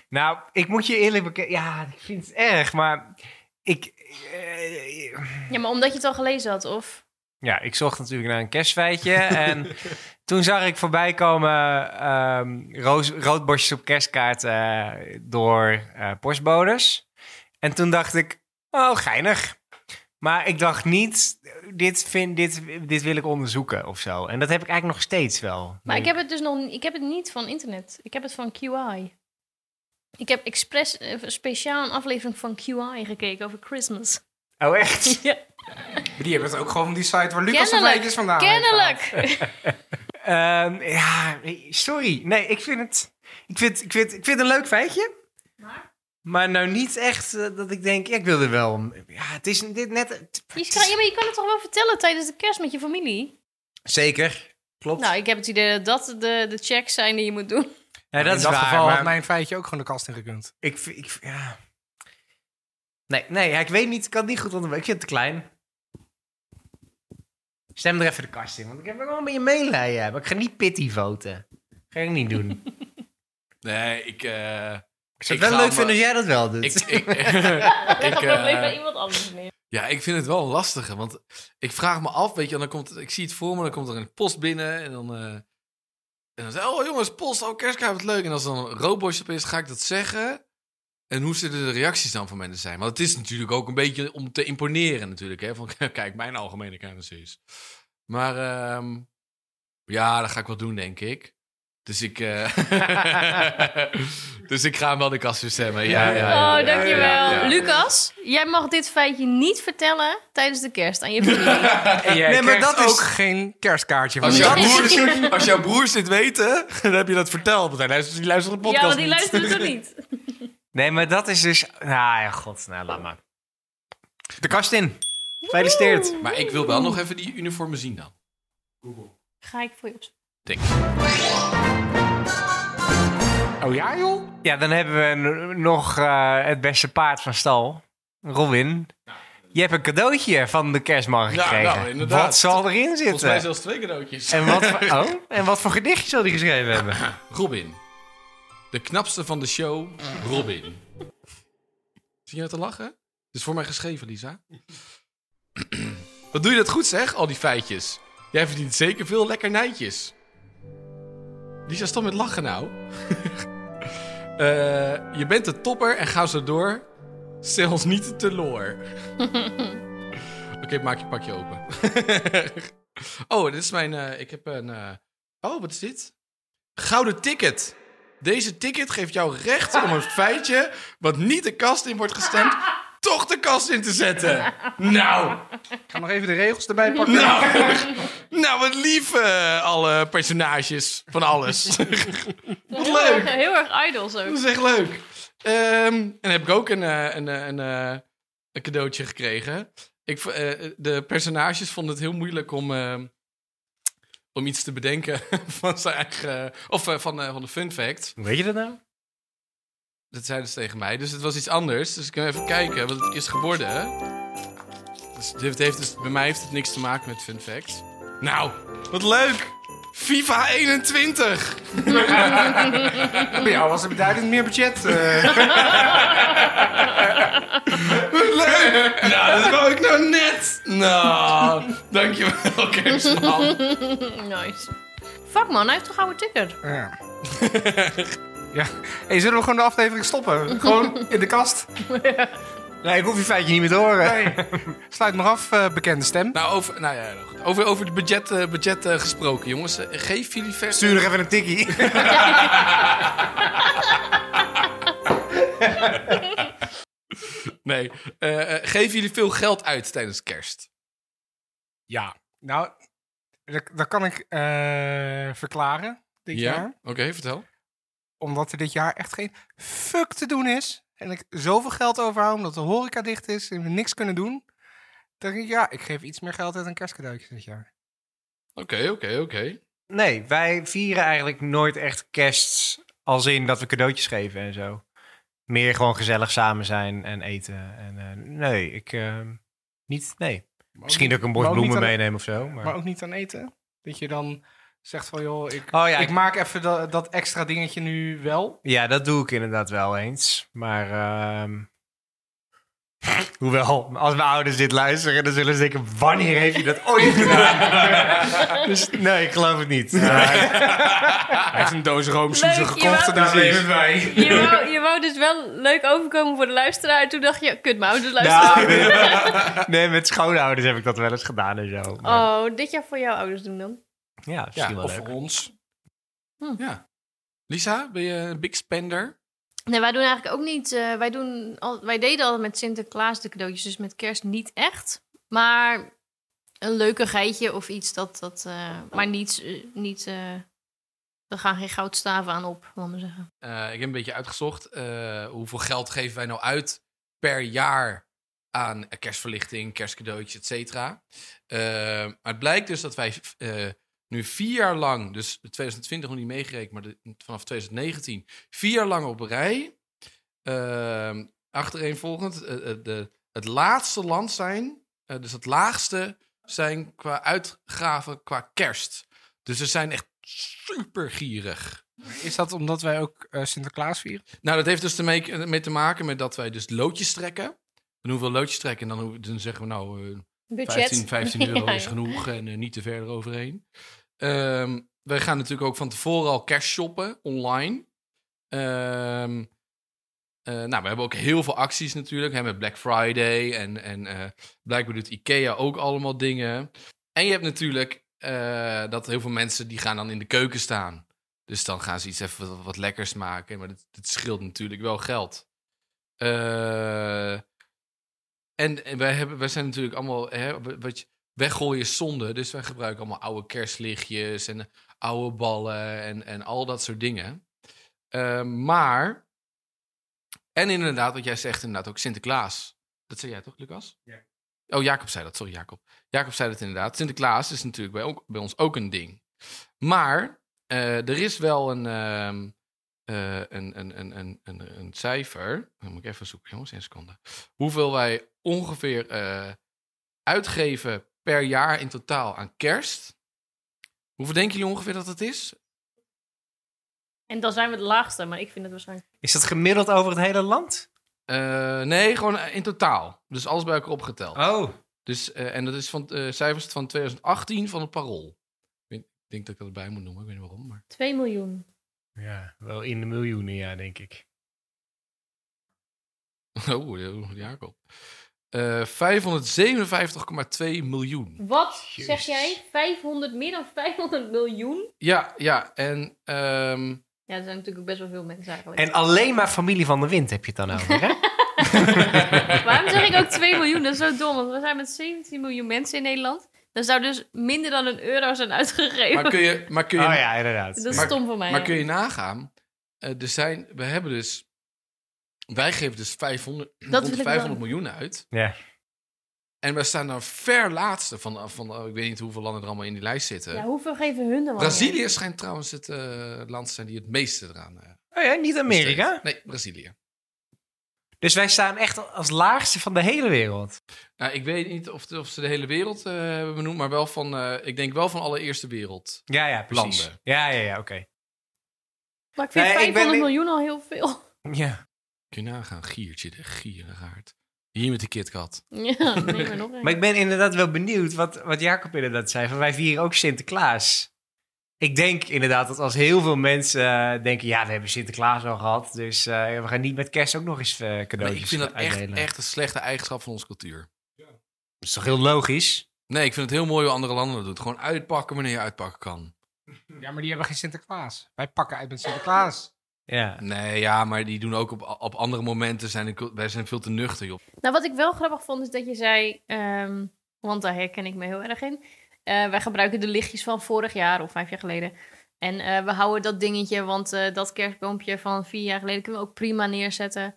Nou, ik moet je eerlijk bekennen... Ja, ik vind het erg, maar... Ik, eh, Ja, maar omdat je het al gelezen had, of... ja, ik zocht natuurlijk naar een kerstfeitje. en toen zag ik voorbij komen ehm roos, roodborstjes op kerstkaart eh, door eh, postbodes. En toen dacht ik, oh, geinig. Maar ik dacht niet, dit, vind, dit, dit wil ik onderzoeken of zo. En dat heb ik eigenlijk nog steeds wel. Maar ik heb het dus nog ik heb het niet van internet. Ik heb het van QI. Ik heb expres eh, speciaal een aflevering van QI gekeken over Christmas. Oh, echt? Ja, Maar die hebben het ook gewoon van die site waar Lucas zijn kennelijk. feitjes vandaan. Kennelijk. Ehm, ja, sorry. Nee, ik vind het... Ik vind, ik vind, ik vind het een leuk feitje. Maar? Maar nou niet echt eh, dat ik denk, ja, ik wil er wel... Ja, het is dit net... het- Je, kan, ja, maar je kan het toch wel vertellen tijdens de kerst met je familie? Zeker. Klopt. Nou, ik heb het idee dat dat de, de checks zijn die je moet doen. ja, dat in is dat waar, geval maar had mijn feitje ook gewoon de kast in gekund. ik, vind- ik, ja. Nee, nee, ja, ik weet niet, ik kan het niet goed onder. Ik vind het te klein. Stem er even de kast in, want ik heb wel een beetje meelijden. hebben. Ik ga niet pity voten. Ga ik niet doen. Nee, ik... eh, Ik zou Ik het wel ga leuk me- vinden als jij dat wel doet. ik, ik, ik, dat probleem eh, bij iemand anders neer. Ja, ik vind het wel een lastige. Want ik vraag me af, weet je, en dan komt, ik zie het voor me, dan komt er een post binnen en dan... eh, en dan zeg ik, oh jongens, post, oh kerstkaart, wat leuk. En als dan een roodborstje op is, ga ik dat zeggen. En hoe zullen de reacties dan van mensen zijn? Want het is natuurlijk ook een beetje om te imponeren natuurlijk. Hè? Van, kijk, mijn algemene kennis is. Maar ehm, ja, dat ga ik wel doen, denk ik. Dus ik, eh, dus ik ga hem wel de kast weer stemmen. Ja, ja, ja, oh, dankjewel. ja, ja. Lucas, jij mag dit feitje niet vertellen tijdens de kerst aan je familie. Nee, maar dat is- ook geen kerstkaartje van Als jouw, broers, als jouw broers dit weten, dan heb je dat verteld. Want hij luistert, die luistert de ja, podcast want die niet. luisteren toch niet? Nee, maar dat is dus... Nou ja, god, nou laat maar. De kast in. Gefeliciteerd. Maar ik wil wel nog even die uniformen zien dan. Ga ik voor je opzoeken. Denk. Oh ja, joh? Ja, dan hebben we nog eh, het beste paard van stal. Robin. Je hebt een cadeautje van de kerstman Ja, gekregen. nou, inderdaad. wat zal erin Volgens mij zitten? zelfs twee cadeautjes. En wat, voor, oh, en wat voor gedichtje zal hij geschreven hebben? Robin. De knapste van de show, Robin. Zie je het te lachen? Het is voor mij geschreven, Lisa. Wat doe je dat goed, zeg, al die feitjes. Jij verdient zeker veel lekkernijtjes. Lisa, stop met lachen nou. Eh, je bent een topper en ga zo door. Stel ons niet teloor. Oké, maak je pakje open. oh, dit is mijn... eh, ik heb een... eh, oh, wat is dit? Gouden ticket. Deze ticket geeft jou recht om een feitje wat niet de kast in wordt gestemd, toch de kast in te zetten. Nou, Ik ga nog even de regels erbij pakken. nou, nou wat lief eh, alle personages van alles. wat Heel leuk. erg, heel erg idols ook. Dat is echt leuk. Ehm, en dan heb ik ook een, eh, een, eh, een, een cadeautje gekregen. Ik, de personages vonden het heel moeilijk om, eh, om iets te bedenken van zijn eigen... Of eh, van, eh, van de fun fact. Hoe weet je dat nou? Dat zeiden ze tegen mij. Dus het was iets anders. Dus ik kan even kijken wat het is geworden. Dus het heeft, dus, bij mij heeft het niks te maken met fun fact. Nou, wat leuk! FIFA 21! Bij jou was er beduidend meer budget. eh. Leuk! Nou, dat wou ik nou net! Nou, dankjewel, Kerstman. nice. Fuck man, hij heeft toch oude ticket? ja. ja. Hey, zullen we gewoon de aflevering stoppen? Gewoon in de kast? Nee, ik hoef je feitje niet meer te horen. Nee. Sluit maar af, eh, bekende stem. Nou, over, nou ja, goed. over, over het budget, eh, budget eh, gesproken, jongens. Geef jullie vers... Stuur nog even een tikkie. Nee, eh, eh, geven jullie veel geld uit tijdens kerst? Ja. Nou, dat, dat kan ik eh, verklaren dit jaar. Oké, vertel. Omdat er dit jaar echt geen fuck te doen is. En ik zoveel geld overhoud omdat de horeca dicht is en we niks kunnen doen. Dan denk ik, ja, ik geef iets meer geld uit aan kerstcadeautjes dit jaar. Oké, oké, oké. Nee, wij vieren eigenlijk nooit echt kerst als in dat we cadeautjes geven en zo. Meer gewoon gezellig samen zijn en eten. En, eh, nee, ik eh, niet. Nee. Misschien dat ik een bord bloemen meeneem of zo. Maar... Maar ook niet aan eten. Dat je dan zegt van, joh, ik, Oh ja, ik ik- maak even dat, dat extra dingetje nu wel. Ja, dat doe ik inderdaad wel eens. Maar. ehm, Hoewel, als mijn ouders dit luisteren, dan zullen ze denken: wanneer heeft je dat ooit gedaan? dus nee, ik geloof het niet. Hij heeft een doos roomsoezen gekocht en daar leven wij. Je wou, je wou dus wel leuk overkomen voor de luisteraar. En toen dacht je, kut, mijn ouders luisteren. Nou, nee, nee, met schoonouders heb ik dat wel eens gedaan en zo. Maar, Oh, dit jaar voor jouw ouders doen dan. ja, misschien Ja, wel of leuk. voor ons. Hm. Ja. Lisa, ben je een big spender? Nee, wij doen eigenlijk ook niet. eh, wij, doen al, wij deden altijd met Sinterklaas de cadeautjes, dus met kerst niet echt. Maar een leuke geitje of iets, dat. dat eh, maar niet. eh, niet eh, er gaan geen goudstaven aan op, laat maar zeggen. Ik heb een beetje uitgezocht. hoeveel geld geven wij nou uit per jaar aan kerstverlichting, kerstcadeautjes, et cetera. Maar het blijkt dus dat wij nu vier jaar lang, dus 2020 nog niet meegerekend, maar de- vanaf 2019, vier jaar lang op rij, uh, achtereenvolgend, eh, eh, de, het laatste land zijn, eh, dus het laagste zijn qua uitgaven qua kerst. Dus we zijn echt super gierig. Is dat omdat wij ook Sinterklaas vieren? Nou, dat heeft dus ermee mee te maken met dat wij dus loodjes trekken. En hoeveel loodjes trekken, en dan, dan zeggen we nou Budget. 15, 15 euro Ja, is genoeg en eh, niet te verder overheen. Ehm, wij gaan natuurlijk ook van tevoren al cash shoppen online. Ehm, eh, nou, we hebben ook heel veel acties natuurlijk. Hè, met Black Friday en, en eh, blijkbaar doet Ikea ook allemaal dingen. En je hebt natuurlijk dat heel veel mensen die gaan dan in de keuken staan. Dus dan gaan ze iets even wat, wat lekkers maken. Maar dat, dat scheelt natuurlijk wel geld. En, en wij, hebben, wij zijn natuurlijk allemaal... Hè, wat je, weggooien zonde. Dus wij gebruiken allemaal oude kerstlichtjes en oude ballen en, en al dat soort dingen. Eh, maar... En inderdaad, wat jij zegt, inderdaad ook Sinterklaas. Dat zei jij toch, Lucas? Ja. Oh, Jacob zei dat. Sorry, Jacob. Jacob zei dat inderdaad. Sinterklaas is natuurlijk bij, ook, bij ons ook een ding. Maar eh, er is wel een, eh, een, een, een, een, een, een cijfer. Dan moet ik even zoeken, jongens, één seconde. Hoeveel wij ongeveer eh, uitgeven per jaar in totaal aan kerst. Hoeveel denken jullie ongeveer dat het is? En dan zijn we de laagste, maar ik vind het waarschijnlijk... Is dat gemiddeld over het hele land? Eh, nee, gewoon in totaal. Dus alles bij elkaar opgeteld. Oh. Dus, eh, en dat is van eh, cijfers van 2018 van het Parool. Ik denk dat ik dat erbij moet noemen, ik weet niet waarom. Maar... 2 miljoen. Ja, wel in de miljoenen, ja, denk ik. Oh, Jacob. Eh 557,2 miljoen. Wat Jezus. zeg jij? 500, meer dan 500 miljoen? Ja, ja. En ehm, Ja, er zijn natuurlijk ook best wel veel mensen eigenlijk. En alleen maar familie van de wind heb je het dan over, hè? Waarom zeg ik ook 2 miljoen? Dat is zo dom, want we zijn met 17 miljoen mensen in Nederland. Dan zou dus minder dan een euro zijn uitgegeven. maar kun je, maar kun je, Oh ja, inderdaad. Dat is Maar- stom voor mij. maar ja. kun je nagaan? eh, er zijn, we hebben dus, wij geven dus 500, Dat rond wil de ik 500 wel. miljoen uit. Ja. En we staan dan ver laatste van, van oh, ik weet niet hoeveel landen er allemaal in die lijst zitten. Ja, hoeveel geven hun dan? Brazilië schijnt trouwens het eh, land te zijn die het meeste eraan eh, Oh ja, niet Amerika. Nee, Brazilië. Dus wij staan echt als laagste van de hele wereld. Nou, ik weet niet of, of ze de hele wereld eh, hebben benoemd, maar wel van, eh, ik denk wel van alle eerste wereld. Ja, ja, precies. Landen. Ja, ja, ja, oké. Maar ik vind Nee, ik ben 500 li- miljoen al heel veel. Ja. Kun je nagaan, Giertje de gierigaard. Hier met de KitKat. Ja, neem er nog. Maar ik ben inderdaad wel benieuwd wat, wat Jacob inderdaad zei. Van wij vieren ook Sinterklaas. Ik denk inderdaad dat als heel veel mensen eh, denken... ja, we hebben Sinterklaas al gehad... dus eh, we gaan niet met kerst ook nog eens eh, Maar cadeautjes ik vind dat echt, uitdelen. echt een slechte eigenschap van onze cultuur. Dat is toch heel logisch? Nee, ik vind het heel mooi hoe andere landen dat doen. Gewoon uitpakken wanneer je uitpakken kan. Ja, maar die hebben geen Sinterklaas. Wij pakken uit met Sinterklaas. Ja. Nee, ja, maar die doen ook op, op andere momenten. Zijn de- wij zijn veel te nuchter, joh. Nou, wat ik wel grappig vond, is dat je zei... ehm, want daar herken ik me heel erg in. Eh, wij gebruiken de lichtjes van vorig jaar of vijf jaar geleden. En eh, we houden dat dingetje, want eh, dat kerstboompje van vier jaar geleden... kunnen we ook prima neerzetten.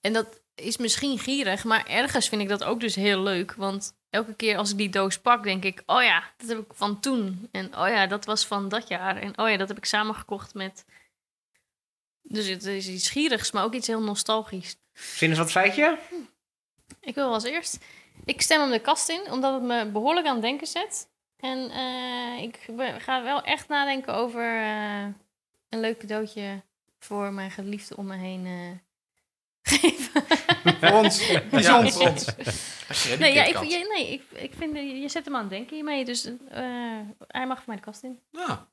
En dat is misschien gierig, maar ergens vind ik dat ook dus heel leuk. Want elke keer als ik die doos pak, denk ik... oh ja, dat heb ik van toen. En oh ja, dat was van dat jaar. En oh ja, dat heb ik samengekocht met... Dus het is iets gierigs, maar ook iets heel nostalgisch. Vind je wat feitje? Ik wil als eerst. Ik stem hem de kast in, omdat het me behoorlijk aan het denken zet. En eh, ik ga wel echt nadenken over eh, een leuk cadeautje voor mijn geliefde om me heen eh, geven. Voor ons. Ja, voor ons. nee, ja, ik, ja, nee ik, ik vind, je zet hem aan het denken hiermee, dus eh, hij mag voor mij de kast in. Ja.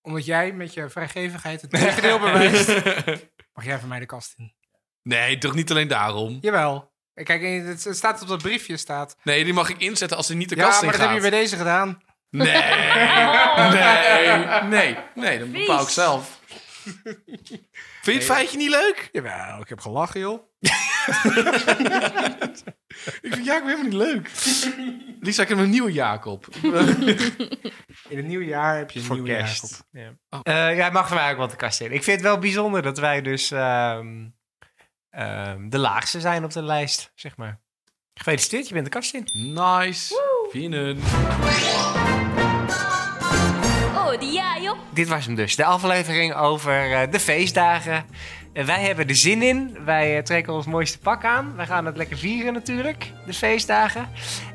Omdat jij met je vrijgevigheid het tegendeel bewijst, mag jij voor mij de kast in. Nee, toch niet alleen daarom. Jawel. Kijk, het staat op dat briefje staat. Nee, die mag ik inzetten als hij niet de Ja, kast maar in dat heb je gaat. bij deze gedaan. Nee, nee, nee, nee, dat bepaal ik zelf. Vind je het feitje niet leuk? Jawel, ik heb gelachen, joh. Ik vind Jacob helemaal niet leuk. Lisa, ik heb een nieuwe Jacob. In het nieuwe jaar heb je een nieuwe kerst. Jacob. Ja. Oh. Eh, ja, mag voor mij ook wel de kast in. Ik vind het wel bijzonder dat wij dus ehm, ehm, de laagste zijn op de lijst, zeg maar. Gefeliciteerd, je bent de kast in. Nice. Vinden. Oh, die ja, joh. Dit was hem dus, de aflevering over eh, de feestdagen. Wij hebben er zin in. Wij eh, trekken ons mooiste pak aan. Wij gaan het lekker vieren natuurlijk, de feestdagen.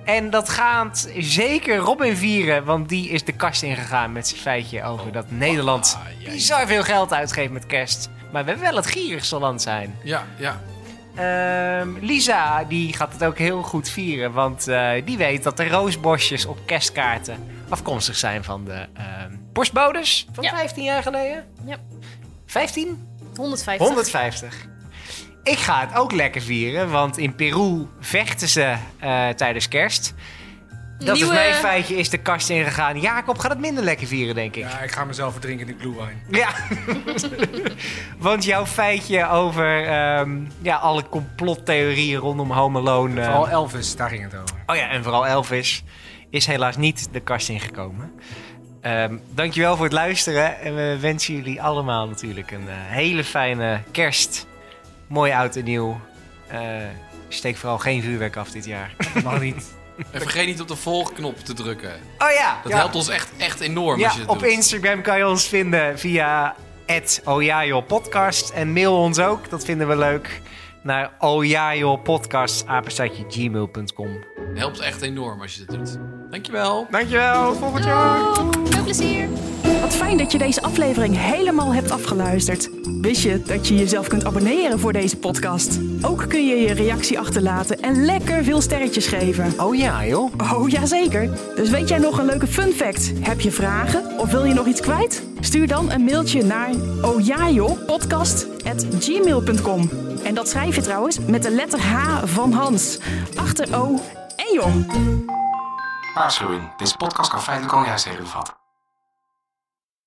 En dat gaat zeker Robin vieren, want die is de kast ingegaan met zijn feitje over dat Nederland Ah, ja, ja. bizar veel geld uitgeeft met kerst. Maar we wel het gierigste land zijn. Ja, ja. Ehm, Lisa, die gaat het ook heel goed vieren, want eh, die weet dat de roosbosjes op kerstkaarten afkomstig zijn van de ehm borstbodes van Ja. 15 jaar geleden. Ja. 15? 150. 150. Ik ga het ook lekker vieren, want in Peru vechten ze eh, tijdens kerst. Dat Nieuwe- is mijn feitje, is de kast ingegaan. Jacob gaat het minder lekker vieren, denk ik. Ja, ik ga mezelf verdrinken in de glue wine. Ja, want jouw feitje over ehm, ja, alle complottheorieën rondom Home Alone... eh, Vooral Elvis, daar ging het over. oh ja, en vooral Elvis is helaas niet de kast ingekomen. Ehm dankjewel voor het luisteren en we wensen jullie allemaal natuurlijk een eh, hele fijne kerst. Mooi oud en nieuw. Eh, steek vooral geen vuurwerk af dit jaar. Dat mag niet. En vergeet niet op de volgknop te drukken. Oh ja, Dat ja. helpt ons echt, echt enorm Ja, als je het op doet. Instagram kan je ons vinden via @ojajohpodcast en mail ons ook, dat vinden we leuk, naar ojajohpodcast@gmail.com. Helpt echt enorm als je dat doet. Dankjewel. Dankjewel, tot volgend jaar. Veel plezier! Wat fijn dat je deze aflevering helemaal hebt afgeluisterd. Wist je dat je jezelf kunt abonneren voor deze podcast? Ook kun je je reactie achterlaten en lekker veel sterretjes geven. Oh ja, joh. Oh, jazeker. Dus weet jij nog een leuke fun fact? Heb je vragen of wil je nog iets kwijt? Stuur dan een mailtje naar ojajo.podcast.gmail.com En dat schrijf je trouwens met de letter H van Hans. Achter O en Jong. Waarschuwing. Deze podcast kan feitelijk onjuistheden bevatten.